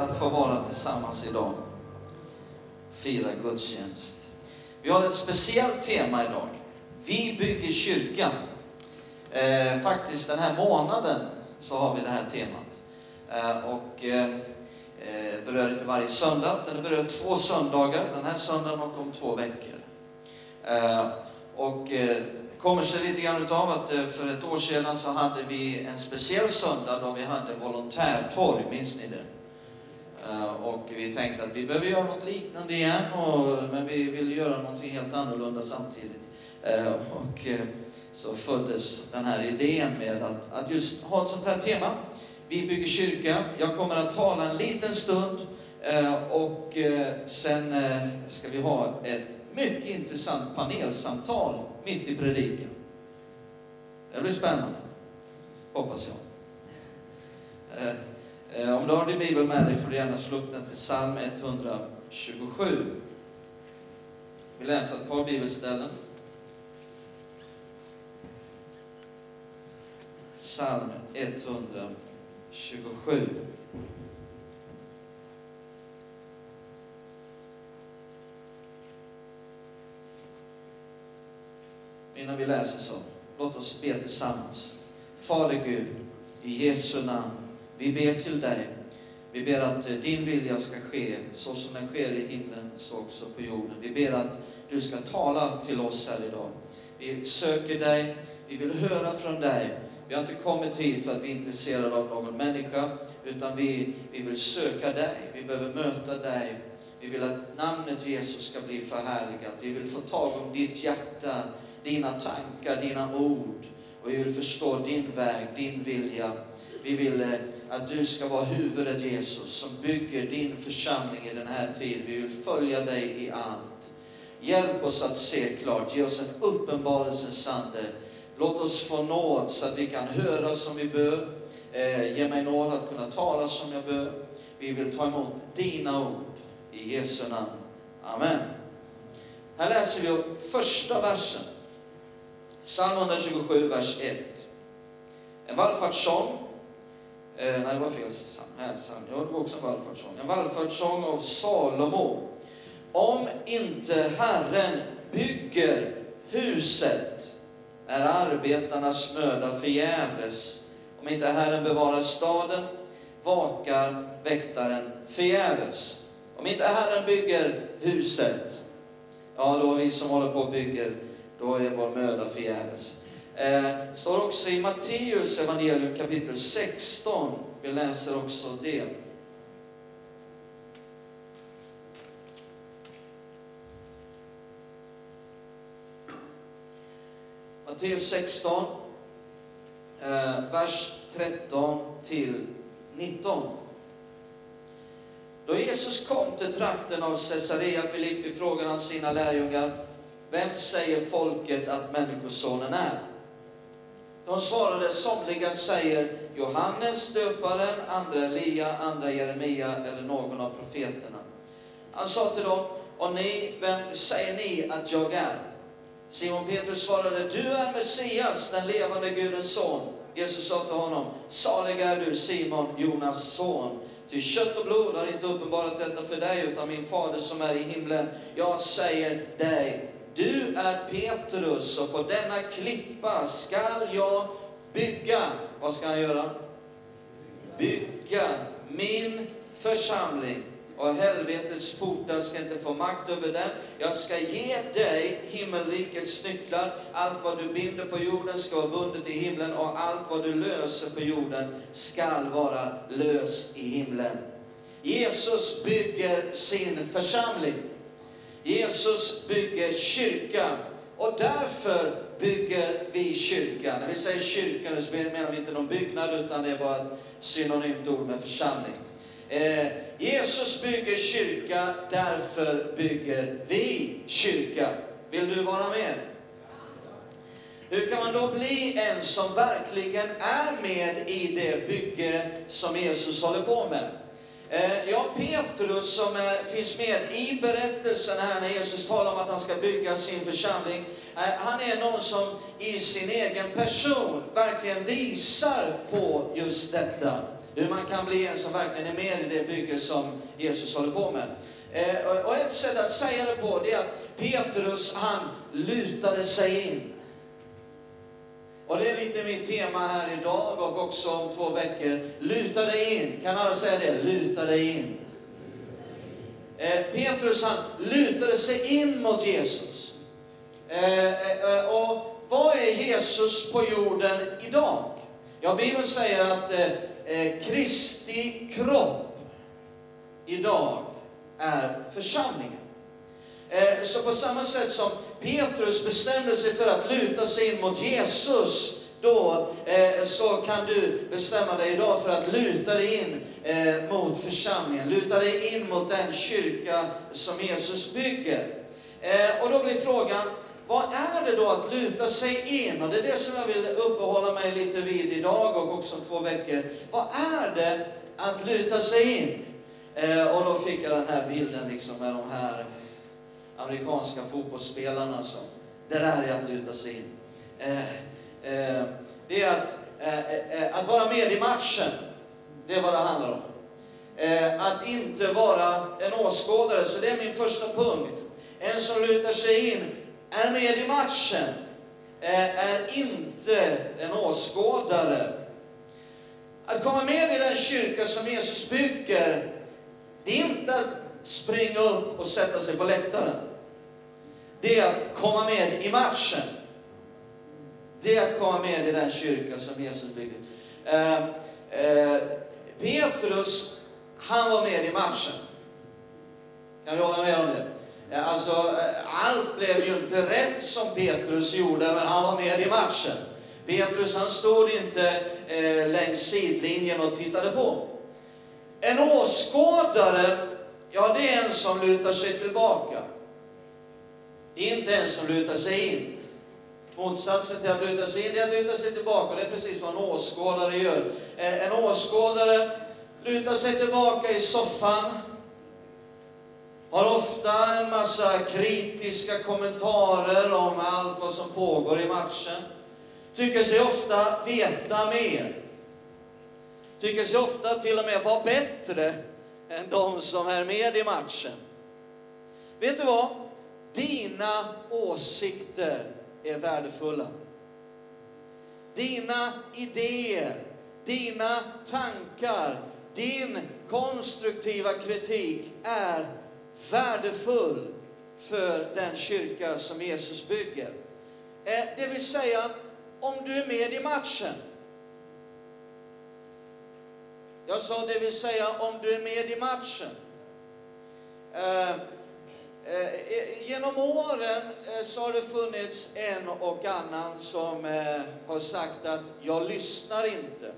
att få vara tillsammans idag. Fira gudstjänst. Vi har ett speciellt tema idag. Vi bygger kyrkan. Eh, faktiskt den här månaden så har vi det här temat. Eh, och eh, eh berör inte varje söndag, utan det berör två söndagar, den här söndagen och om två veckor. Eh, och eh, kommer sig lite grann utav att eh, för ett år sedan så hade vi en speciell söndag då vi hade volontärtorg, minns ni det? Eh, och vi tänkte att vi behöver göra något liknande igen, och, men vi ville göra någonting helt annorlunda samtidigt. Eh, och eh, så föddes den här idén med att, att just ha ett sånt här tema. Vi bygger kyrka. Jag kommer att tala en liten stund och sen ska vi ha ett mycket intressant panelsamtal mitt i predikan. Det blir spännande, hoppas jag. Eh, om du har din bibel med dig får du gärna slå upp den till psalm 127. Vi läser ett par bibelställen. Psalm 127. Innan vi läser så, låt oss be tillsammans. Fader Gud, i Jesu namn vi ber till dig. Vi ber att eh, din vilja ska ske så som den sker i himlen, så också på jorden. Vi ber att du ska tala till oss här idag. Vi söker dig, vi vill höra från dig. Vi har inte kommit hit för att vi är intresserade av någon människa, utan vi, vi vill söka dig. Vi behöver möta dig. Vi vill att namnet Jesus ska bli förhärligat. Vi vill få tag om ditt hjärta, dina tankar, dina ord. Och vi vill förstå din väg, din vilja vi vill eh, att du ska vara huvudet Jesus som bygger din församling i den här tiden. Vi vill följa dig i allt. Hjälp oss att se klart, ge oss en uppenbarelsens ande. Låt oss få nåd så att vi kan höra som vi bör. Eh, ge mig nåd att kunna tala som jag bör. Vi vill ta emot dina ord i Jesu namn. Amen. Här läser vi första versen. Psalm 127, vers 1. En vallfartssång Eh, nej, det var fel psalm. Ja, det var också en vallfärdssång. En vallfärdssång av Salomo. Om inte Herren bygger huset är arbetarnas möda förgäves. Om inte Herren bevarar staden vakar väktaren förgäves. Om inte Herren bygger huset, ja då vi som håller på och bygger, då är vår möda förgäves. Eh, står också i Matteus evangelium kapitel 16. Vi läser också det. Matteus 16, eh, vers 13 till 19. Då Jesus kom till trakten av Caesarea Filippi frågade han sina lärjungar, vem säger folket att Människosonen är? De svarade, somliga säger Johannes döparen, andra Elia, andra Jeremia eller någon av profeterna. Han sa till dem, och ni, vem säger ni att jag är? Simon Petrus svarade, du är Messias, den levande Gudens son. Jesus sa till honom, salig är du Simon, Jonas son. Ty kött och blod har inte uppenbarat detta för dig, utan min fader som är i himlen. Jag säger dig, du är Petrus och på denna klippa skall jag bygga. Vad ska han göra? Bygga min församling. Och helvetets portar ska inte få makt över den. Jag ska ge dig himmelrikets nycklar. Allt vad du binder på jorden ska vara bundet i himlen och allt vad du löser på jorden skall vara löst i himlen. Jesus bygger sin församling. Jesus bygger kyrka och därför bygger vi kyrka. När vi säger kyrka så menar vi inte någon byggnad utan det är bara ett synonymt ord med församling. Eh, Jesus bygger kyrka, därför bygger vi kyrka. Vill du vara med? Hur kan man då bli en som verkligen är med i det bygge som Jesus håller på med? Eh, ja, Petrus som är, finns med i berättelsen här när Jesus talar om att han ska bygga sin församling. Eh, han är någon som i sin egen person verkligen visar på just detta. Hur man kan bli en som verkligen är med i det bygge som Jesus håller på med. Och ett sätt att säga det på det är att Petrus, han lutade sig in. Och det är lite mitt tema här idag och också om två veckor. Luta dig in. Kan alla säga det? Luta dig in. Eh, Petrus han lutade sig in mot Jesus. Eh, eh, eh och vad är Jesus på jorden idag? Ja, Bibeln säger att eh, eh, Kristi kropp idag är församlingen. Eh, så på samma sätt som Petrus bestämde sig för att luta sig in mot Jesus, då eh, så kan du bestämma dig idag för att luta dig in eh, mot församlingen, luta dig in mot den kyrka som Jesus bygger. Eh, och då blir frågan, vad är det då att luta sig in? Och det är det som jag vill uppehålla mig lite vid idag och också om två veckor. Vad är det att luta sig in? Eh, och då fick jag den här bilden liksom med de här amerikanska fotbollsspelarna som, det där är att luta sig in. Eh, eh, det är att, eh, eh, att vara med i matchen, det är vad det handlar om. Eh, att inte vara en åskådare, så det är min första punkt. En som lutar sig in, är med i matchen, eh, är inte en åskådare. Att komma med i den kyrka som Jesus bygger, det är inte att springa upp och sätta sig på läktaren det är att komma med i matchen. Det är att komma med i den kyrka som Jesus byggde. Eh, eh, Petrus, han var med i matchen. Kan vi hålla med om det? Eh, alltså, eh, allt blev ju inte rätt som Petrus gjorde, men han var med i matchen. Petrus, han stod inte eh, längs sidlinjen och tittade på. En åskådare, ja, det är en som lutar sig tillbaka. Inte ens som lutar sig in. Motsatsen till att luta sig in, är att luta sig tillbaka. Det är precis vad en åskådare gör. Eh, en åskådare lutar sig tillbaka i soffan, har ofta en massa kritiska kommentarer om allt vad som pågår i matchen. Tycker sig ofta veta mer. Tycker sig ofta till och med vara bättre än de som är med i matchen. Vet du vad? Dina åsikter är värdefulla. Dina idéer, dina tankar, din konstruktiva kritik är värdefull för den kyrka som Jesus bygger. Eh, det vill säga, om du är med i matchen. Jag sa det vill säga om du är med i matchen. Eh, Eh, eh, genom åren eh, så har det funnits en och annan som har sagt att jag lyssnar inte.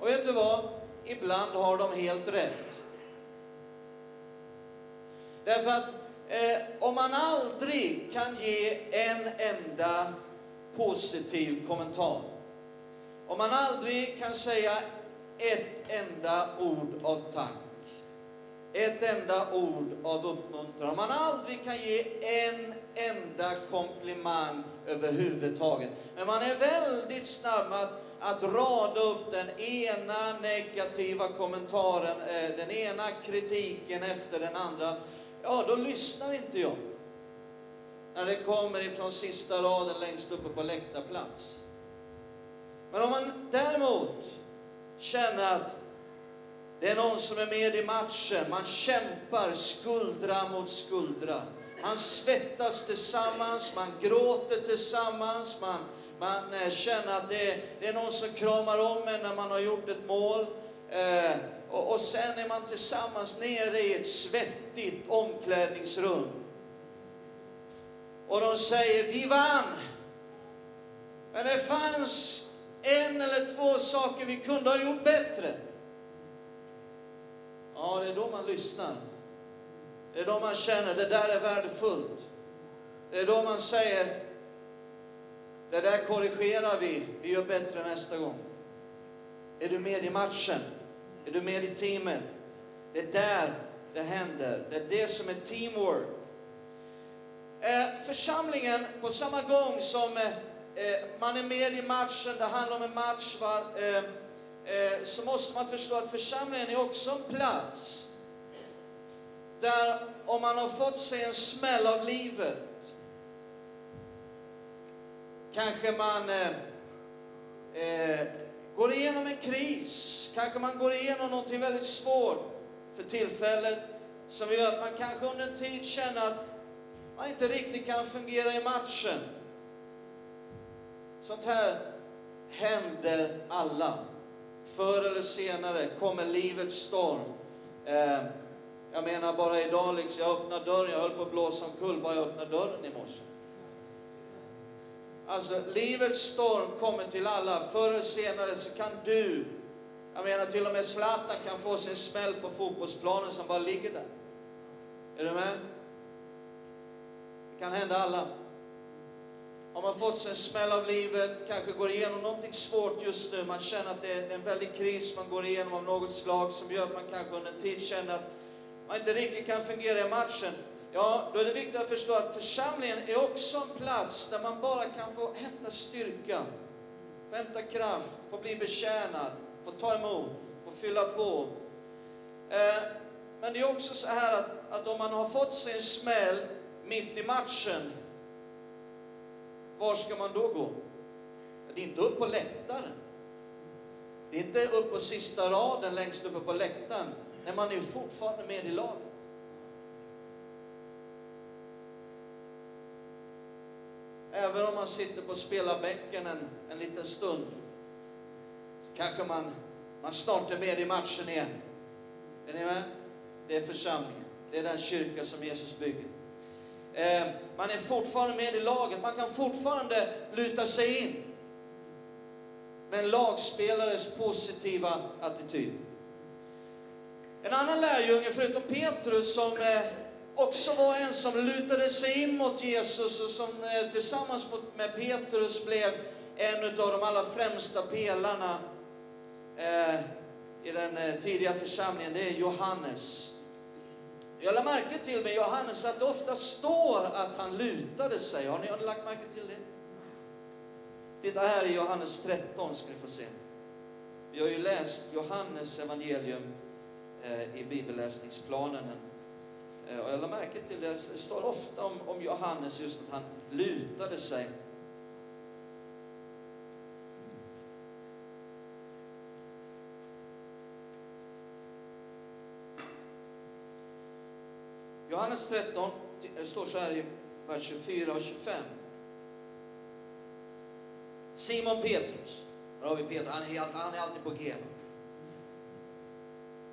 Och vet du vad? Ibland har de helt rätt. Därför att eh, om man aldrig kan ge en enda positiv kommentar, om man aldrig kan säga ett enda ord av tack, ett enda ord av uppmuntran. Om man aldrig kan ge en enda komplimang överhuvudtaget. Men man är väldigt snabb att, att rada upp den ena negativa kommentaren, eh, den ena kritiken efter den andra. Ja, då lyssnar inte jag. När det kommer ifrån sista raden längst uppe på läktarplats. Men om man däremot känner att det är någon som är med i matchen. Man kämpar skuldra mot skuldra. Man svettas tillsammans, man gråter tillsammans, man, man eh, känner att det är, det är någon som kramar om en när man har gjort ett mål. Eh, och, och sen är man tillsammans nere i ett svettigt omklädningsrum. Och de säger, vi vann! Men det fanns en eller två saker vi kunde ha gjort bättre ja, det är då man lyssnar. Det är då man känner, det där är värdefullt. Det är då man säger, det där korrigerar vi, vi gör bättre nästa gång. Är du med i matchen? Är du med i teamet? Det är där det händer. Det är det som är teamwork. Eh, församlingen, på samma gång som eh, eh man är med i matchen, det handlar om en match, var, Eh, eh, så måste man förstå att församlingen är också en plats där om man har fått sig en smäll av livet, kanske man eh, eh, går igenom en kris, kanske man går igenom någonting väldigt svårt för tillfället, som gör att man kanske under en tid känner att man inte riktigt kan fungera i matchen. Sånt här händer alla. Förr eller senare kommer livets storm. Eh, jag menar bara idag, liksom, jag öppnade dörren, jag höll på att blåsa omkull bara jag öppnade dörren i morse. Alltså, livets storm kommer till alla. Förr eller senare så kan du, jag menar till och med Zlatan kan få sin smäll på fotbollsplanen som bara ligger där. Är du med? Det kan hända alla. Har man fått sig en smäll av livet, kanske går igenom någonting svårt just nu, man känner att det är en väldig kris man går igenom av något slag som gör att man kanske under en tid känner att man inte riktigt kan fungera i matchen. Ja, då är det viktigt att förstå att församlingen är också en plats där man bara kan få hämta styrka, få hämta kraft, få bli betjänad, få ta emot, få fylla på. Eh, men det är också så här att, att om man har fått sig en smäll mitt i matchen, var ska man då gå? Det är inte upp på läktaren. Det är inte upp på sista raden längst uppe på läktaren. när man är fortfarande med i laget. Även om man sitter på spelarbänken en, en liten stund, så kanske man, man snart är med i matchen igen. Är ni med? Det är församlingen. Det är den kyrka som Jesus bygger. Eh, man är fortfarande med i laget, man kan fortfarande luta sig in. Med en lagspelares positiva attityd. En annan lärjunge, förutom Petrus, som eh, också var en som lutade sig in mot Jesus och som eh, tillsammans med Petrus blev en av de allra främsta pelarna eh, i den eh, tidiga församlingen, det är Johannes. Jag lade märke till med Johannes att det ofta står att han lutade sig. Har ni, har ni lagt märke till det? Titta här i Johannes 13 ska ni få se. Vi har ju läst Johannes evangelium eh, i bibelläsningsplanen. Eh, och jag lade märke till det, det står ofta om, om Johannes just att han lutade sig. Johannes 13, det står så här i vers 24 och 25. Simon Petrus, där har vi Peter, han är, han är alltid på G.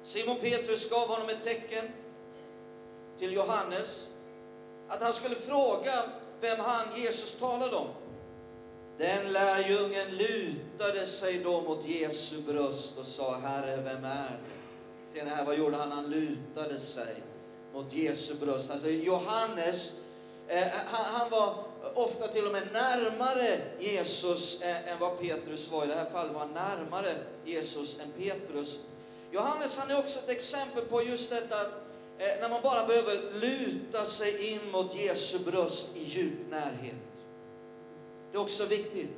Simon Petrus gav honom ett tecken till Johannes, att han skulle fråga vem han, Jesus, talade om. Den lärjungen lutade sig då mot Jesu bröst och sa, Herre, vem är det? Ser ni här, vad gjorde han? Han lutade sig mot Jesu bröst. Alltså Johannes, eh, han, han, var ofta till och med närmare Jesus eh, än vad Petrus var. I det här fallet var han närmare Jesus än Petrus. Johannes han är också ett exempel på just detta att eh, när man bara behöver luta sig in mot Jesu bröst i djup närhet. Det är också viktigt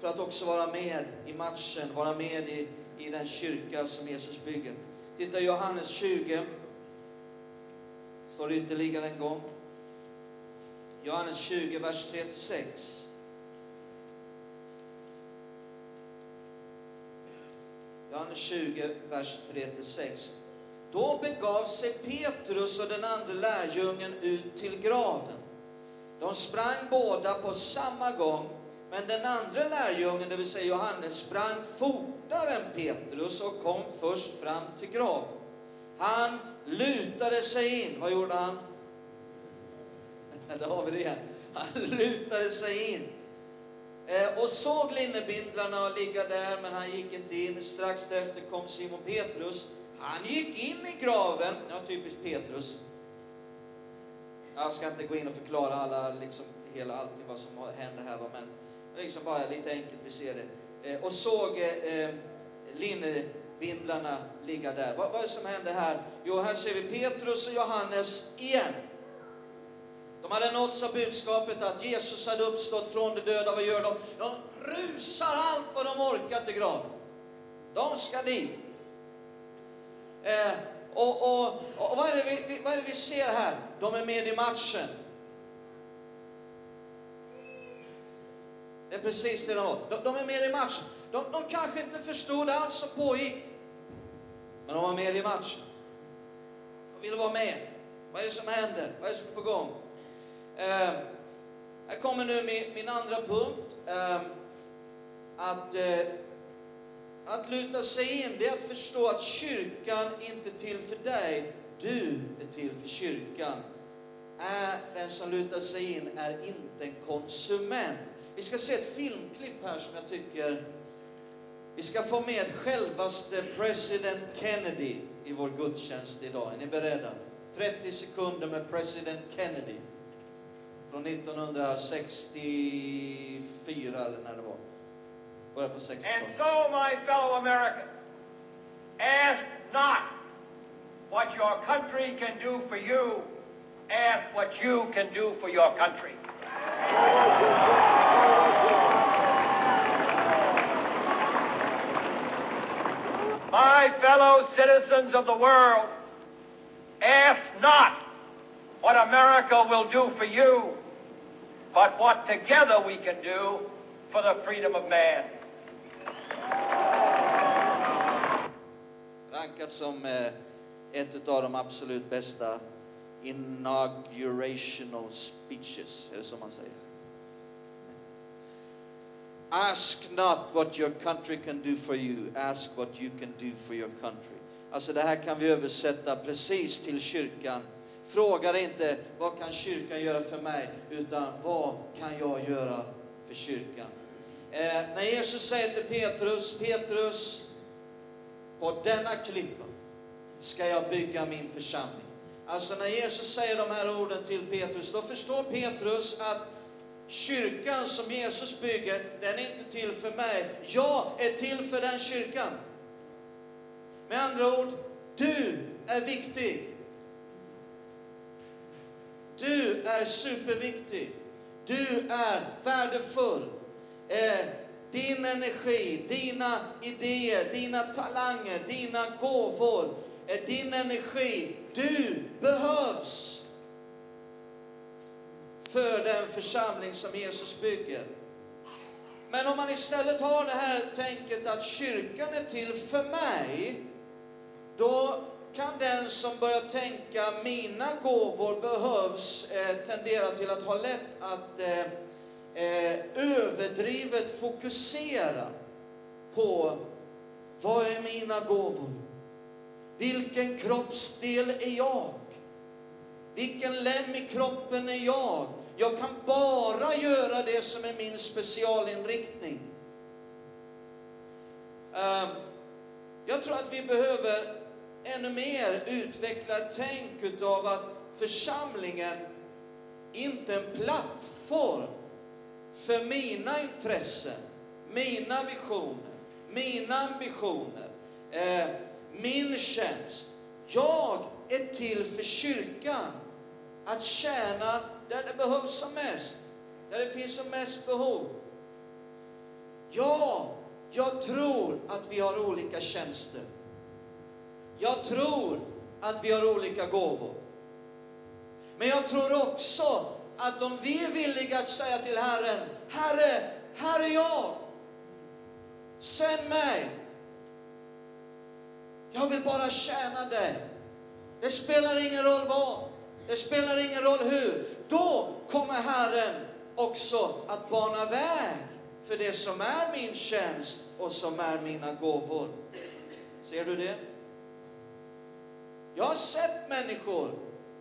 för att också vara med i matchen, vara med i, i den kyrka som Jesus bygger. Titta Johannes 20, står det ytterligare en gång. Johannes 20, vers 36. Johannes 20, vers 36. Då begav sig Petrus och den andra lärjungen ut till graven. De sprang båda på samma gång, men den andra lärjungen, det vill säga Johannes, sprang fortare än Petrus och kom först fram till graven. Han lutade sig in. Vad gjorde han? Där har vi det igen. Han lutade sig in eh, och såg linnebindlarna ligga där, men han gick inte in. Strax därefter kom Simon Petrus. Han gick in i graven, ja typiskt Petrus. Jag ska inte gå in och förklara alla, liksom, hela allting vad som hände här, men liksom bara lite enkelt, vi ser det. Eh, och såg eh, eh Vindlarna ligga där. Vad, vad är det som hände här? Jo, här ser vi Petrus och Johannes igen. De hade nåtts av budskapet att Jesus hade uppstått från de döda. Vad gör de? De rusar allt vad de orkar till graven. De ska dit. Eh, och, och, och vad, är det vi, vad är det vi ser här? De är med i matchen. Det är precis det de var. De, de är med i matchen. De, de kanske inte förstod allt som pågick. Men de var med i matchen. De ville vara med. Vad är det som händer? Vad är det som är på gång? Eh, här kommer nu min, min andra punkt. Eh, att, eh, att luta sig in, det är att förstå att kyrkan inte är till för dig. Du är till för kyrkan. Är den som lutar sig in är inte en konsument. Vi ska se ett filmklipp här som jag tycker vi ska få med självaste president Kennedy i vår gudstjänst idag. Är ni beredda? 30 sekunder med president Kennedy från 1964 eller när det var. Början på 60-talet. And so, my fellow Americans, ask not what your country can do for you, ask what you can do for your country. My fellow citizens of the world, ask not what America will do for you, but what together we can do for the freedom of man. rankat som eh, ett av de absolut bästa inaugurational speeches, är det så man säger? Ask not what your country can do for you, ask what you can do for your country. Alltså det här kan vi översätta precis till kyrkan. Fråga inte vad kan kyrkan göra för mig, utan vad kan jag göra för kyrkan? Eh, när Jesus säger till Petrus, Petrus, på denna klippa ska jag bygga min församling. Alltså när Jesus säger de här orden till Petrus, då förstår Petrus att kyrkan som Jesus bygger, den är inte till för mig. Jag är till för den kyrkan. Med andra ord, du är viktig. Du är superviktig. Du är värdefull. Eh, din energi, dina idéer, dina talanger, dina gåvor, eh, din energi. Du behövs för den församling som Jesus bygger. Men om man istället har det här tänket att kyrkan är till för mig, då kan den som börjar tänka mina gåvor behövs eh, tendera till att ha lätt att eh, eh, överdrivet fokusera på vad är mina gåvor? Vilken kroppsdel är jag? Vilken lem i kroppen är jag? Jag kan bara göra det som är min specialinriktning. Ehm, jag tror att vi behöver ännu mer utveckla ett tänk utav att församlingen inte är en plattform för mina intressen, mina visioner, mina ambitioner, eh, min tjänst. Jag är till för kyrkan, att tjäna där det behövs som mest, där det finns som mest behov. Ja, jag tror att vi har olika tjänster. Jag tror att vi har olika gåvor. Men jag tror också att om vi är villiga att säga till Herren, Herre, här är jag. Sänd mig. Jag vill bara tjäna dig. Det spelar ingen roll vad. Det spelar ingen roll hur. Då kommer Herren också att bana väg för det som är min tjänst och som är mina gåvor. Ser du det? Jag har sett människor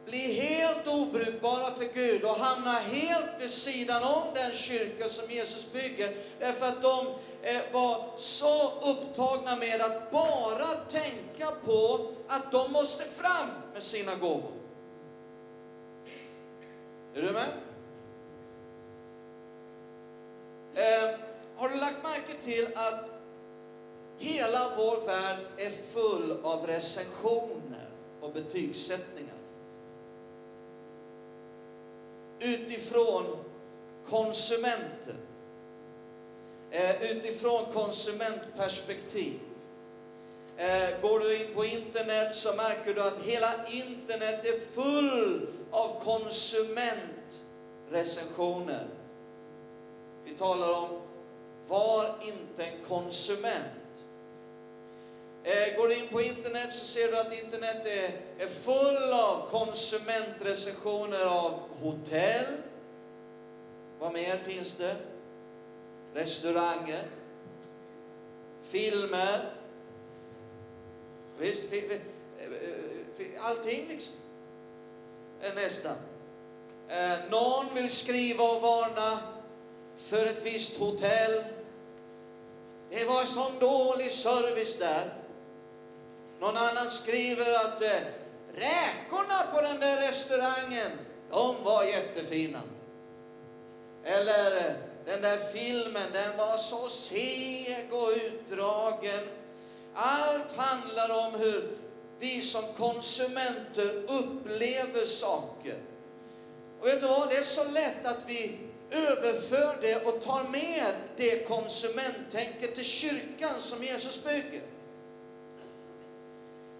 bli helt obrukbara för Gud och hamna helt vid sidan om den kyrka som Jesus bygger. Därför att de eh, var så upptagna med att bara tänka på att de måste fram med sina gåvor. Är du med? Eh, har du lagt märke till att hela vår värld är full av recensioner och betygssättningar? Utifrån konsumenten, Eh, utifrån konsumentperspektiv. Eh, går du in på internet så märker du att hela internet är full av konsumentrecensioner. Vi talar om var inte en konsument. Eh, går du in på internet så ser du att internet är, är full av konsumentrecensioner av hotell. Vad mer finns det? Restauranger. Filmer. Visst, eh, allting liksom. Eh, nästan. Någon vill skriva och varna för ett visst hotell. Det var sån dålig service där. Någon annan skriver att eh, räkorna på den där restaurangen, de var jättefina. Eller eh, den där filmen, den var så seg och utdragen. Allt handlar om hur vi som konsumenter upplever saker. Och vet du vad, det är så lätt att vi överför det och tar med det konsumenttänket till kyrkan som Jesus bygger.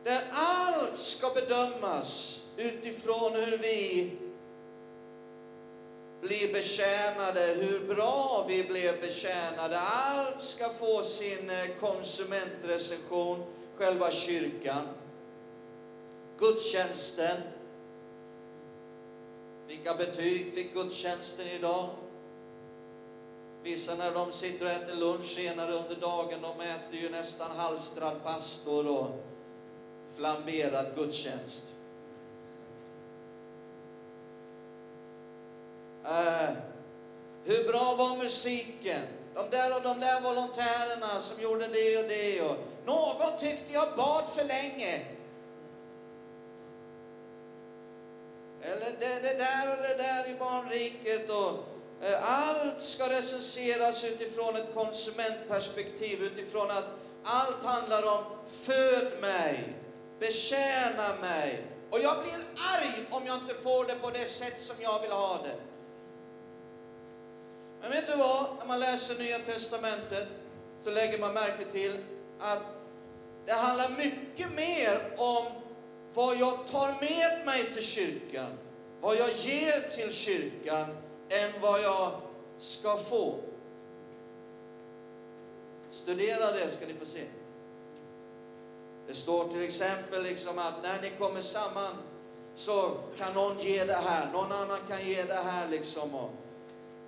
Där allt ska bedömas utifrån hur vi blir betjänade, hur bra vi blev betjänade. Allt ska få sin eh, konsumentrecension, själva kyrkan. Gudstjänsten. Vilka betyg fick gudstjänsten idag? Vissa när de sitter och äter lunch senare under dagen, de äter ju nästan halstrad pastor och flamberad gudstjänst. Uh, hur bra var musiken? De där och de där volontärerna som gjorde det och det. Och någon tyckte jag bad för länge. Eller det, det där och det där i barnriket. Och, uh, allt ska recenseras utifrån ett konsumentperspektiv, utifrån att allt handlar om föd mig, betjäna mig. Och jag blir arg om jag inte får det på det sätt som jag vill ha det. Men vet du vad? När man läser Nya Testamentet så lägger man märke till att det handlar mycket mer om vad jag tar med mig till kyrkan, vad jag ger till kyrkan, än vad jag ska få. Studera det ska ni få se. Det står till exempel liksom att när ni kommer samman så kan någon ge det här, någon annan kan ge det här liksom. Och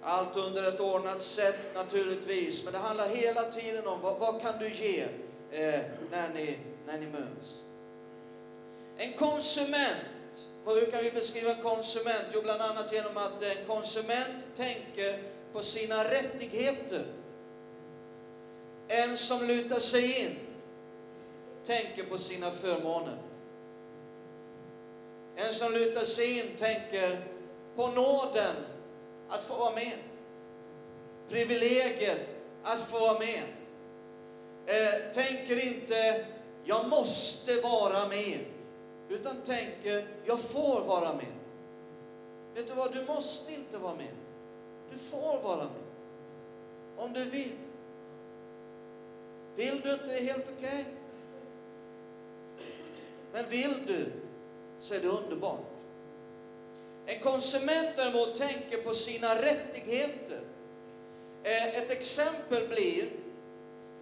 allt under ett ordnat sätt naturligtvis, men det handlar hela tiden om vad, vad kan du ge eh, när, ni, när ni möts. En konsument, hur kan vi beskriva konsument? Jo, bland annat genom att en konsument tänker på sina rättigheter. En som lutar sig in tänker på sina förmåner. En som lutar sig in tänker på nåden att få vara med. Privilegiet att få vara med. Eh, tänker inte, jag måste vara med. Utan tänker, jag får vara med. Vet du vad, du måste inte vara med. Du får vara med. Om du vill. Vill du inte, är helt okej. Okay. Men vill du, så är det underbart. En konsument däremot tänker på sina rättigheter. Eh, ett exempel blir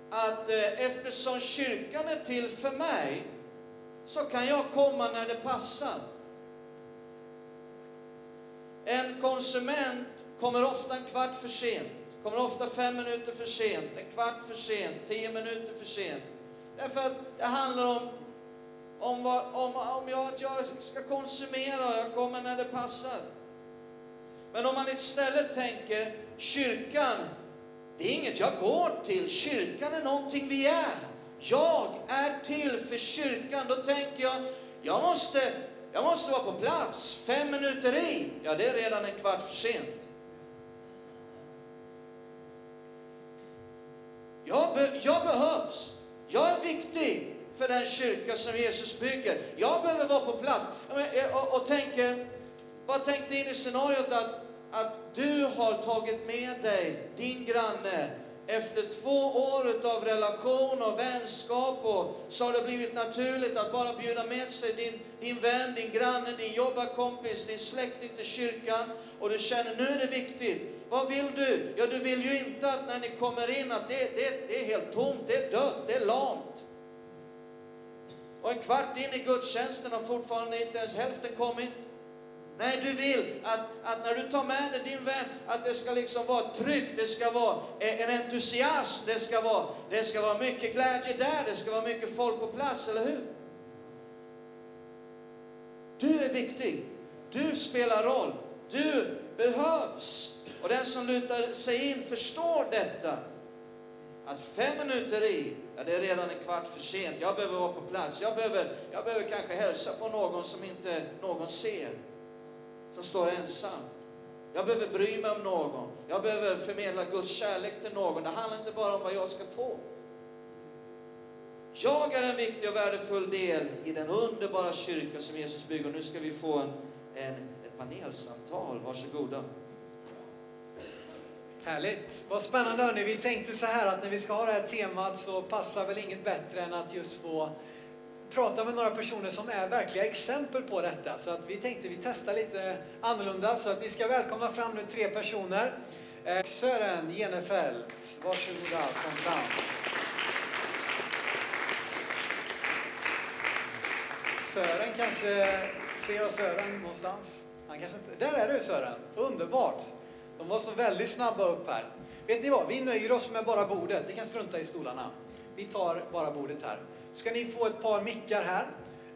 att eh, eftersom kyrkan är till för mig, så kan jag komma när det passar. En konsument kommer ofta en kvart för sent, kommer ofta fem minuter för sent, en kvart för sent, tio minuter för sent. Därför att det handlar om om, vad, om, om jag, att jag ska konsumera och jag kommer när det passar. Men om man istället tänker, kyrkan, det är inget jag går till, kyrkan är någonting vi är. Jag är till för kyrkan. Då tänker jag, jag måste, jag måste vara på plats. Fem minuter i, ja det är redan en kvart för sent. Jag, be, jag behövs. Jag är viktig för den kyrka som Jesus bygger. Jag behöver vara på plats. Eh, och, och tänker, bara tänk dig in i scenariot att, att du har tagit med dig din granne efter två år av relation och vänskap och så har det blivit naturligt att bara bjuda med sig din, din vän, din granne, din jobbarkompis, din släkting till kyrkan och du känner nu är det viktigt. Vad vill du? Ja, du vill ju inte att när ni kommer in att det, det, det är helt tomt, det är dött, det är lamt. Och en kvart in i gudstjänsten har fortfarande inte ens hälften kommit. Nej, du vill att, att när du tar med dig din vän, att det ska liksom vara tryggt, det ska vara en entusiasm, det ska vara, det ska vara mycket glädje där, det ska vara mycket folk på plats, eller hur? Du är viktig. Du spelar roll. Du behövs. Och den som lutar sig in förstår detta. Att fem minuter i, ja det är redan en kvart för sent. Jag behöver vara på plats. Jag behöver, jag behöver kanske hälsa på någon som inte någon ser som står ensam. Jag behöver bry mig om någon. Jag behöver förmedla Guds kärlek till någon. Det handlar inte bara om vad jag ska få. Jag är en viktig och värdefull del i den underbara kyrka som Jesus bygger. Nu ska vi få en, en, ett panelsamtal. Varsågoda. Härligt. Vad spännande hörni. Vi tänkte så här att när vi ska ha det här temat så passar väl inget bättre än att just få prata med några personer som är verkliga exempel på detta. Så att vi tänkte vi testar lite annorlunda. Så att vi ska välkomna fram nu tre personer. Eh, Sören Genefelt, varsågoda, kom fram. Sören kanske, ser jag Sören någonstans? Han kanske inte, där är du Sören, underbart! De var så väldigt snabba upp här. Vet ni vad, vi nöjer oss med bara bordet, vi kan strunta i stolarna. Vi tar bara bordet här ska ni få ett par mickar här.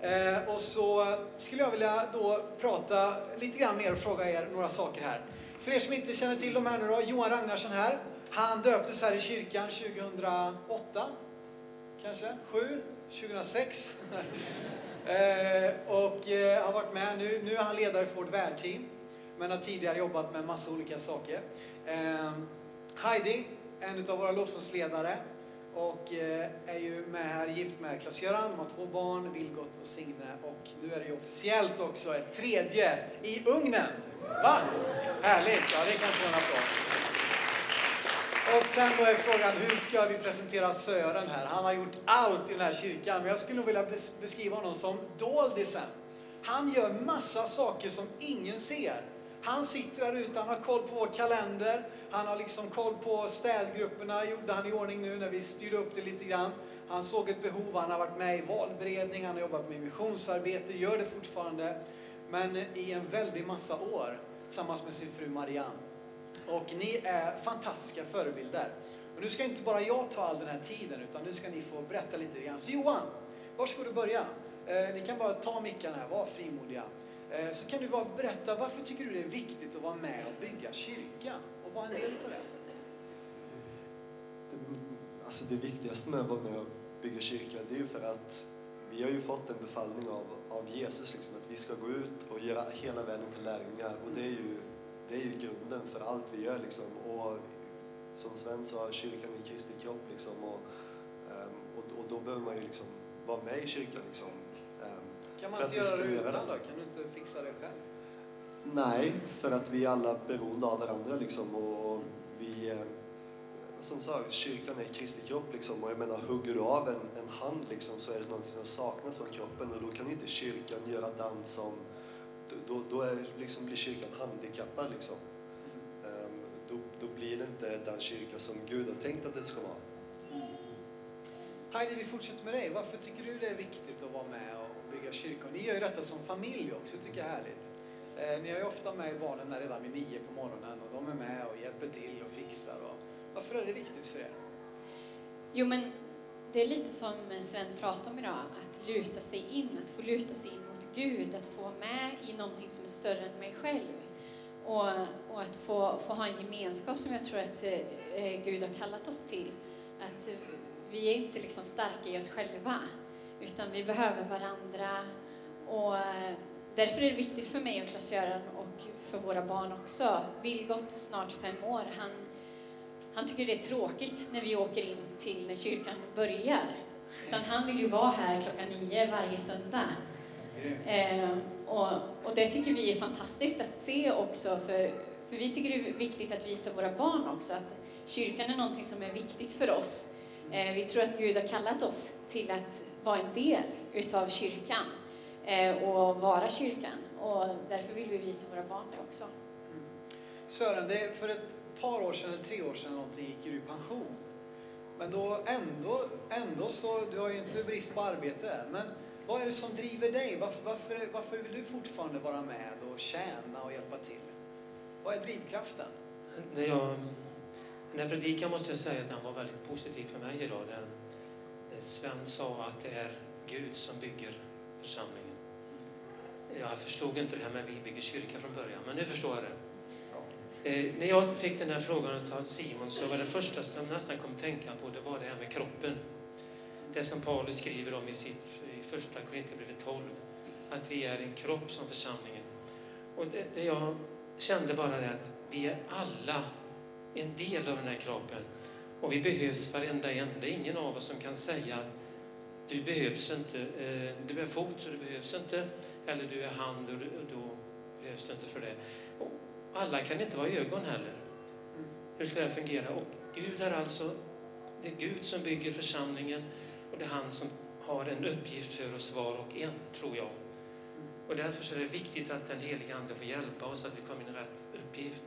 Eh, och så skulle jag vilja då prata lite grann mer och fråga er några saker här. För er som inte känner till de här nu då, Johan Ragnarsson här. Han döptes här i kyrkan 2008, kanske? 7? 2006? eh, och eh, har varit med. Nu, nu är han ledare för vårt värdteam, men har tidigare jobbat med massa olika saker. Eh, Heidi, en av våra lovsångsledare, och eh, är ju med här, gift med Klas-Göran, de har två barn, Vilgot och Signe. Och nu är det ju officiellt också ett tredje i ugnen. Va? Härligt! Ja, det kan få en applåd. Och sen då är frågan, hur ska vi presentera Sören här? Han har gjort allt i den här kyrkan, men jag skulle nog vilja beskriva honom som doldisen. Han gör massa saker som ingen ser. Han sitter där ute, han har koll på vår kalender, han har liksom koll på städgrupperna, gjorde han i ordning nu när vi styrde upp det lite grann. Han såg ett behov, han har varit med i valberedning, han har jobbat med missionsarbete, gör det fortfarande. Men i en väldig massa år tillsammans med sin fru Marianne. Och ni är fantastiska förebilder. Och nu ska inte bara jag ta all den här tiden, utan nu ska ni få berätta lite grann. Så Johan, varsågod och börja. Eh, ni kan bara ta mickarna här, var frimodiga. Eh, så kan du bara berätta, varför tycker du det är viktigt att vara med och bygga kyrkan? och vara en del av det? Alltså det viktigaste med att vara med och bygga kyrka, det är ju för att vi har ju fått en befallning av, av Jesus, liksom, att vi ska gå ut och göra hela världen till lärjungar. Och det är ju, det är ju grunden för allt vi gör. Liksom. Och som Sven sa, kyrkan är Kristi kropp. Liksom, och, ehm, och, och, då behöver man ju liksom vara med i kyrkan. Liksom. Kan man inte göra det utan då? Kan du inte fixa det själv? Nej, för att vi är alla beroende av varandra liksom och vi eh, som sagt, kyrkan är Kristi kropp liksom och jag menar, hugger du av en, en hand liksom så är det något som saknas från kroppen och då kan inte kyrkan göra den som, då, då är, liksom, blir kyrkan handikappad liksom. Um, då, då blir det inte den kyrka som Gud har tänkt att det ska vara. Mm. Heidi, vi fortsätter med dig. Varför tycker du det är viktigt att vara med kyrka. Och Ni gör ju detta som familj också, tycker jag är härligt. Eh, ni är ju ofta med barnen där redan vid nio på morgonen och de är med och hjälper till och fixar. Och varför är det viktigt för er? Jo, men det är lite som Sven pratade om idag, att luta sig in, att få luta sig in mot Gud, att få vara med i någonting som är större än mig själv. Och, och att få, få ha en gemenskap som jag tror att eh, Gud har kallat oss till. Att vi är inte liksom starka i oss själva, utan vi behöver varandra. Och eh, därför är det viktigt för mig och Klas-Göran och för våra barn också. Vilgot, snart fem år, han, han tycker det är tråkigt när vi åker in till när kyrkan börjar. Utan han vill ju vara här klockan nio varje söndag. Eh, och, och det tycker vi är fantastiskt att se också, för, för vi tycker det är viktigt att visa våra barn också att kyrkan är någonting som är viktigt för oss. Eh, vi tror att Gud har kallat oss till att vara en del utav kyrkan eh, och vara kyrkan. Och därför vill vi visa våra barn det också. Sören, det, för ett par år sedan, eller tre år sedan någonting, gick du i pension. Men då ändå, ändå så, du har ju inte brist på arbete, men vad är det som driver dig? Varför, varför, varför vill du fortfarande vara med och tjäna och hjälpa till? Vad är drivkraften? När jag, den här predikan måste jag säga att den var väldigt positiv för mig idag. Den, Sven sa att det är Gud som bygger församlingen. Jag förstod inte det här med vi bygger kyrka från början, men nu förstår jag det. Eh, när jag fick den här frågan av Simon så var det första som jag nästan kom att tänka på det var det här med kroppen. Det som Paulus skriver om i sitt i första Korinthierbrevet 12, att vi är en kropp som församlingen. Och det, det jag kände bara det att vi är alla en del av den här kroppen. Och vi behövs varenda en. Det är ingen av oss som kan säga att du behövs inte. Eh, du är fot så du behövs inte. Eller du är hand och då behövs du inte för det. Och alla kan inte vara ögon heller. Hur ska det fungera? Och Gud är alltså, det är Gud som bygger församlingen och det är han som har en uppgift för oss var och en, tror jag. Och därför är det viktigt att den heliga Ande får hjälpa oss att vi kommer in i rätt uppgift.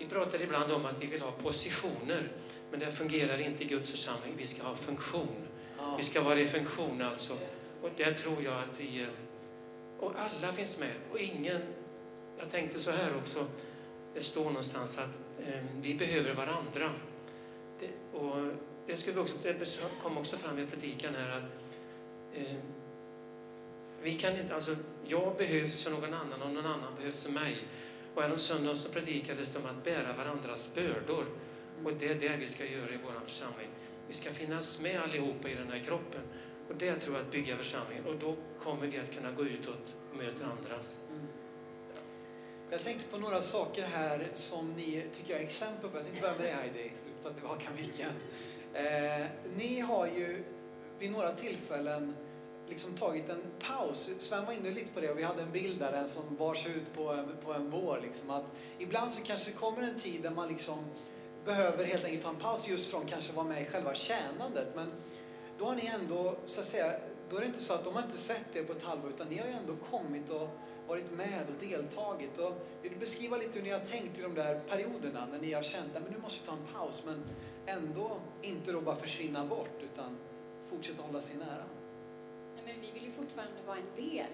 Vi pratar ibland om att vi vill ha positioner, men det fungerar inte i Guds församling. Vi ska ha funktion. Vi ska vara i funktion alltså. Och där tror jag att vi... Och alla finns med. Och ingen... Jag tänkte så här också. Det står någonstans att eh, vi behöver varandra. Det, och det, ska vi också, det kom också fram i predikan här att eh, vi kan inte, alltså, jag behövs för någon annan och någon annan behövs för mig. Och härom söndagen så predikades det om att bära varandras bördor. Och det är det vi ska göra i vår församling. Vi ska finnas med allihopa i den här kroppen. Och det tror jag att bygga församlingen. Och då kommer vi att kunna gå utåt och möta andra. Mm. Jag tänkte på några saker här som ni tycker jag är exempel på. Jag tänkte börja med dig Heidi, Du tillbaka micken. Eh, ni har ju vid några tillfällen liksom tagit en paus. Sven var inne lite på det och vi hade en bild där som bars ut på en, på en vår. Liksom, att ibland så kanske det kommer en tid där man liksom behöver helt enkelt ta en paus just från kanske vara med i själva tjänandet. Men då har ni ändå, så att säga, då är det inte så att de har inte sett er på ett halvår utan ni har ju ändå kommit och varit med och deltagit. Och vill du beskriva lite hur ni har tänkt i de där perioderna när ni har känt att nu måste vi ta en paus men ändå inte då bara försvinna bort utan fortsätta hålla sig nära? Nej, men vi vill ju fortfarande vara en del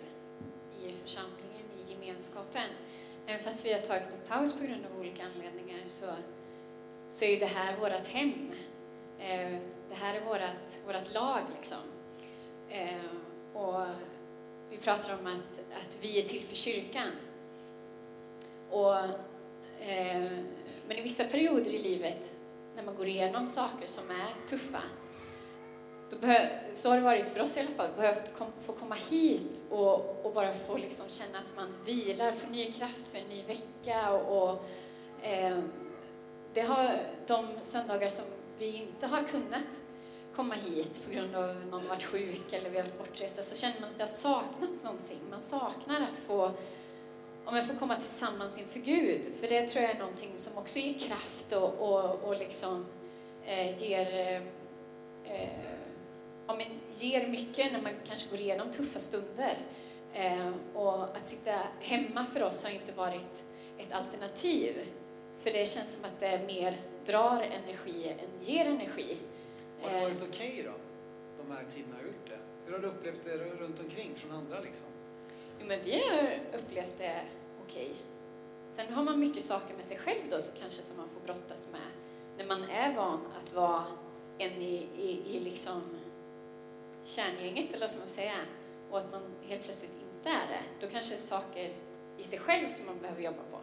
i församlingen, i gemenskapen. Även fast vi har tagit en paus på grund av olika anledningar så, så är det här vårt hem. Eh, det här är vårt, vårt lag liksom. Eh, och vi pratar om att, att vi är till för kyrkan. Och, eh, men i vissa perioder i livet, när man går igenom saker som är tuffa, så har det varit för oss i alla fall, behövt kom, få komma hit och, och bara få liksom känna att man vilar, får ny kraft för en ny vecka. Och, och eh, det har de söndagar som vi inte har kunnat komma hit på grund av att någon varit sjuk eller vi har varit bortresta så känner man att det har saknats någonting. Man saknar att få om jag får komma tillsammans inför Gud, för det tror jag är någonting som också ger kraft och, och, och liksom eh, ger eh, ja, men ger mycket när man kanske går igenom tuffa stunder. Eh, och att sitta hemma för oss har inte varit ett alternativ. För det känns som att det mer drar energi än ger energi. Har det varit okej okay då, de här tiderna har gjort det? Hur har du upplevt det runt omkring från andra liksom? Jo, men vi har upplevt det okej. Okay. Sen har man mycket saker med sig själv då, så kanske som man får brottas med när man är van att vara en i, i, i liksom kärngänget, eller vad ska man säga, och att man helt plötsligt inte är det, då kanske det är saker i sig själv som man behöver jobba på.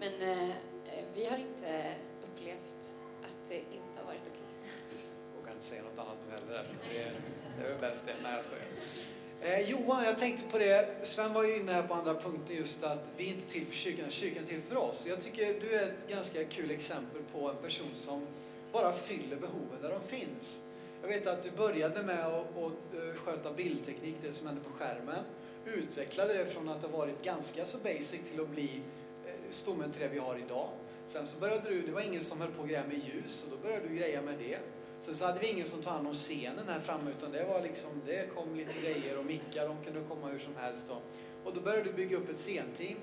Men eh, eh vi har inte upplevt att det inte har varit okej. Jag vågar inte säga något annat nu heller, så det, det är väl bäst det. Nej, jag skojar. Eh, Johan, jag tänkte på det, Sven var ju inne här på andra punkter just att vi är inte till för kyrkan, kyrkan är till för oss. Jag tycker du är ett ganska kul exempel på en person som bara fyller behoven där de finns. Jag vet att du började med att, eh, sköta bildteknik, det som hände på skärmen. Utvecklade det från att ha varit ganska så basic till att bli eh, stommen till det vi har idag. Sen så började du, det var ingen som höll på att greja med ljus och då började du greja med det. Sen så hade vi ingen som tog hand om scenen här framme utan det var liksom, det kom lite grejer och mickar, de kunde komma hur som helst då. Och då började du bygga upp ett scenteam.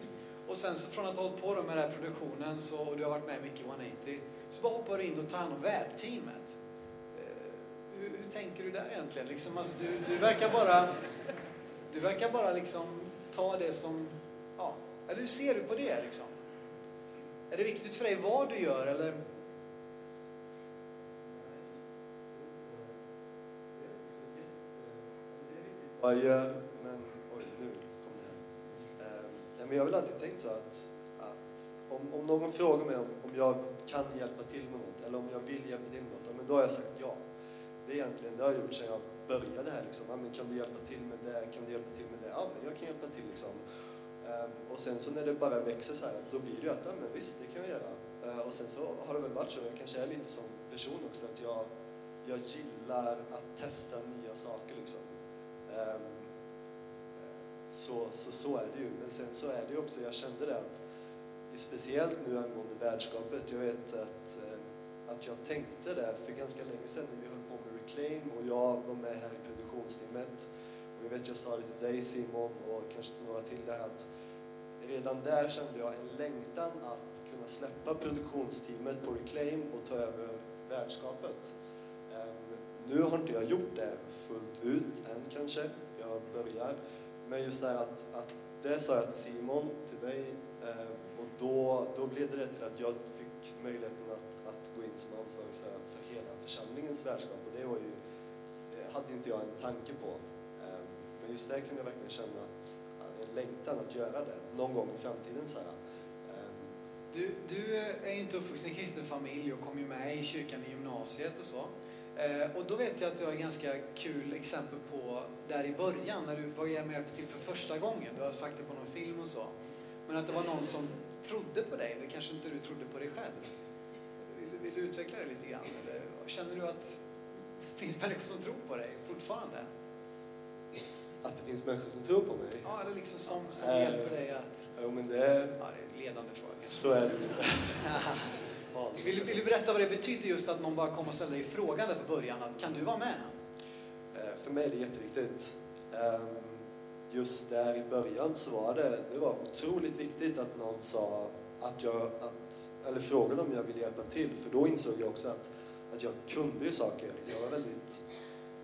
Och sen så från att ha hållit på med den här produktionen så, och du har varit med mycket i 180, så bara hoppade du in och tog hand om värdteamet. Hur, hur, tänker du där egentligen? Liksom, alltså, du, du verkar bara, du verkar bara liksom ta det som, ja, eller hur ser du på det liksom? Är det viktigt för dig vad du gör eller? vad jag gör, men oj, nu kom det här. Eh, men jag har väl alltid tänkt så att, att om, om någon frågar mig om, om jag kan hjälpa till med något eller om jag vill hjälpa till med något, men då har jag sagt ja. Det är egentligen det har jag gjort sedan jag började här. Liksom. Ja, men kan du hjälpa till med det? Kan du hjälpa till med det? Ja, men jag kan hjälpa till. Liksom. Ehm, och sen så när det bara växer så här, då blir det ju att, ja men visst, det kan jag göra. Ehm, och sen så har det väl varit så, jag kanske är lite som person också, att jag, jag gillar att testa nya saker liksom. Ehm, så, så, så är det ju. Men sen så är det ju också, jag kände det att, speciellt nu angående värdskapet, jag vet att, eh, att jag tänkte det för ganska länge sedan när vi höll och jag var med här i produktionsteamet. Och jag vet, jag sa det till dig Simon och kanske till några till där att redan där kände jag en längtan att kunna släppa produktionsteamet på Reclaim och ta över värdskapet. Um, nu har inte jag gjort det fullt ut än kanske, jag börjar. Men just det här att, att det sa jag till Simon, till dig, ehm, och då, då blev det till att jag fick möjligheten att, att gå in som ansvarig för, för hela värdskap och det var ju, hade inte jag en tanke på. Ehm, men just där kunde jag verkligen känna att, en längtan att göra det, någon gång i framtiden så här. Ehm. Du, du eh, är ju inte uppvuxen i en kristen familj och kom ju med i kyrkan i gymnasiet och så. Ehm, och då vet jag att du har ett ganska kul exempel på där i början när du var med till för första gången. Du har sagt det på någon film och så. Men att det var någon som trodde på dig, det kanske inte du trodde på dig själv. Vill, vill du utveckla det lite grann? Eller känner du att det finns människor som tror på dig fortfarande? Att det finns människor som tror på mig? Ja, eller liksom som, som äh, hjälper dig att... Jo, men det... Är... Ja, det är en ledande fråga. Så är det Vill, vill, du berätta vad det betyder just att någon bara kommer och ställer dig frågan där på början, att kan du vara med? Eh, för mig är det jätteviktigt. Ehm, just där i början så var det, det var otroligt viktigt att någon sa att jag, att, eller frågade om jag ville hjälpa till, för då insåg jag också att, att jag kunde ju saker. Jag var väldigt,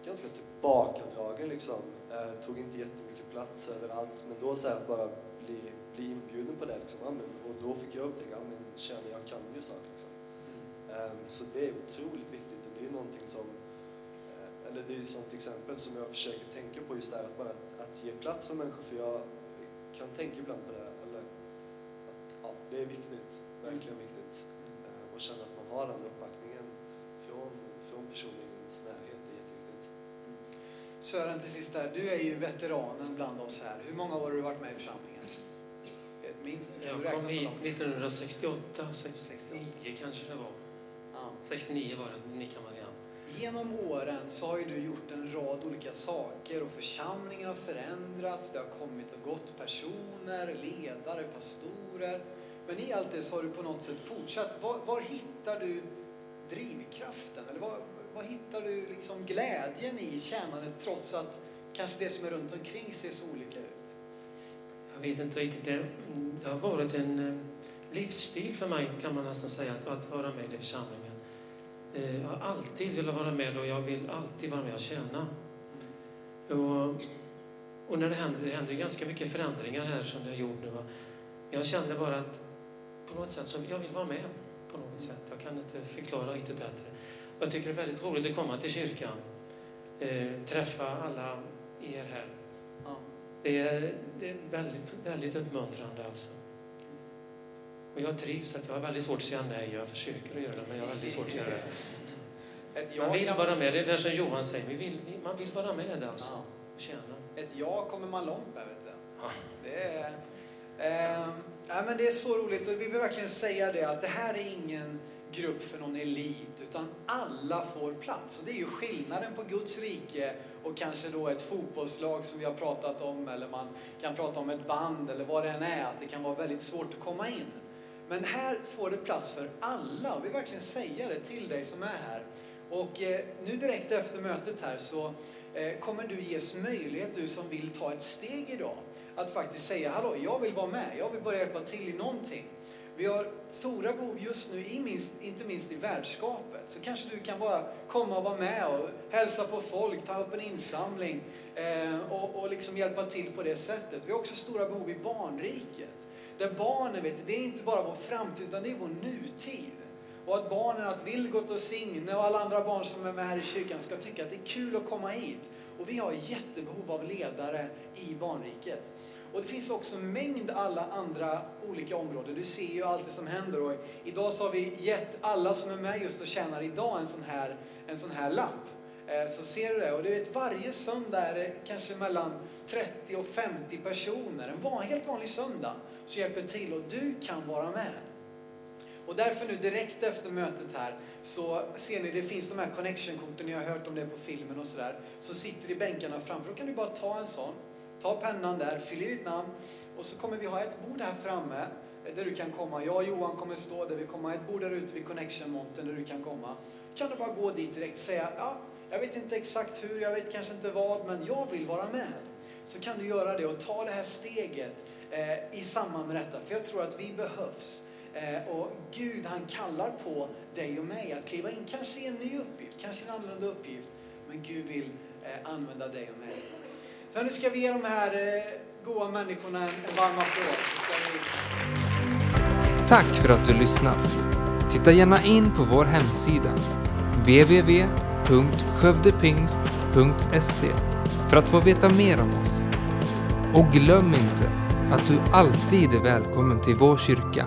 ganska tillbakadragen liksom, eh, tog inte jättemycket plats överallt, men då så att bara bli, bli inbjuden på det liksom, ja, men, och då fick jag upptäcka, ja men känner jag kan ju saker liksom. Um, så det är otroligt viktigt och det är någonting som eller det är ett sånt exempel som jag försöker tänka på just där, att bara att, att ge plats för människor, för jag kan tänka ibland på det, eller att ja, det är viktigt, verkligen viktigt, eh, och känna att man har den uppbackningen från personer i ens närhet, det är jätteviktigt. Sören, till sist där, du är ju veteranen bland oss här. Hur många år har du varit med i församlingen? Minst? Kan jag kom hit 1968, 69 kanske det var. Ja. 69 var det, ni kan vara Genom åren så har ju du gjort en rad olika saker och församlingen har förändrats, det har kommit och gått personer, ledare, pastorer. Men i allt det så har du på något sätt fortsatt. Var, var hittar du drivkraften? Eller var, var hittar du liksom glädjen i tjänandet trots att kanske det som är runt omkring ser så olika ut? Jag vet inte riktigt. Det, det har varit en eh, livsstil för mig kan man nästan säga att, att vara med i församlingen. Eh, jag har alltid velat vara med och jag vill alltid vara med och tjäna. Och, och när det händer, det händer ganska mycket förändringar här som det har gjort nu. Jag känner bara att på något sätt så jag vill vara med på något sätt. Jag kan inte förklara riktigt bättre. Jag tycker det är väldigt roligt att komma till kyrkan. eh, träffa alla er här. Ja. Det är, det är väldigt, väldigt uppmuntrande alltså. Och jag trivs att jag har väldigt svårt att säga nej. Jag försöker att göra det, men jag har väldigt svårt att göra det. Man vill vara med. Det är som Johan säger, vi vill, man vill vara med alltså. Ja. Och tjäna. Ett ja kommer man långt med, vet du. Ja. Det är, ehm, ja, men det är så roligt och vi vill verkligen säga det att det här är ingen grupp för någon elit utan alla får plats. Och det är ju skillnaden på Guds rike och kanske då ett fotbollslag som vi har pratat om eller man kan prata om ett band eller vad det än är, att det kan vara väldigt svårt att komma in. Men här får det plats för alla och vi vill verkligen säga det till dig som är här. Och eh, nu direkt efter mötet här så eh, kommer du ges möjlighet, du som vill ta ett steg idag, att faktiskt säga hallå, jag vill vara med, jag vill börja hjälpa till i någonting. Vi har stora behov just nu, inte minst i värdskapet. Så kanske du kan bara komma och vara med och hälsa på folk, ta upp en insamling eh, och, och liksom hjälpa till på det sättet. Vi har också stora behov i barnriket. Där barnen, vet du, det är inte bara vår framtid utan det är vår nutid. Och att barnen, att Vilgot och Signe och alla andra barn som är med här i kyrkan ska tycka att det är kul att komma hit. Och vi har jättebehov av ledare i barnriket. Och det finns också en mängd alla andra olika områden. Du ser ju allt det som händer. Och idag så har vi gett alla som är med just och tjänar idag en sån här, en sån här lapp. Eh, så ser du det. Och du vet varje söndag är det kanske mellan 30 och 50 personer. En van, helt vanlig söndag. Så hjälper till och du kan vara med. Och därför nu direkt efter mötet här så ser ni det finns de här connection-korten, ni har hört om det på filmen och sådär. Så sitter i bänkarna framför, då kan du bara ta en sån, ta pennan där, fyll i ditt namn och så kommer vi ha ett bord här framme eh, där du kan komma. Jag och Johan kommer stå där, vi kommer ha ett bord där ute vid connection-montern där du kan komma. Kan du bara gå dit direkt och säga, ja, jag vet inte exakt hur, jag vet kanske inte vad, men jag vill vara med. Så kan du göra det och ta det här steget eh, i samband med detta, för jag tror att vi behövs. Eh, och Gud han kallar på dig och mig att kliva in, kanske i en ny uppgift, kanske en annorlunda uppgift. Men Gud vill eh, använda dig och mig. För nu ska vi ge de här eh, goa människorna en, varm applåd. Vi... Tack för att du lyssnat. Titta gärna in på vår hemsida www.skövdepingst.se för att få veta mer om oss. Och glöm inte att du alltid är välkommen till vår kyrka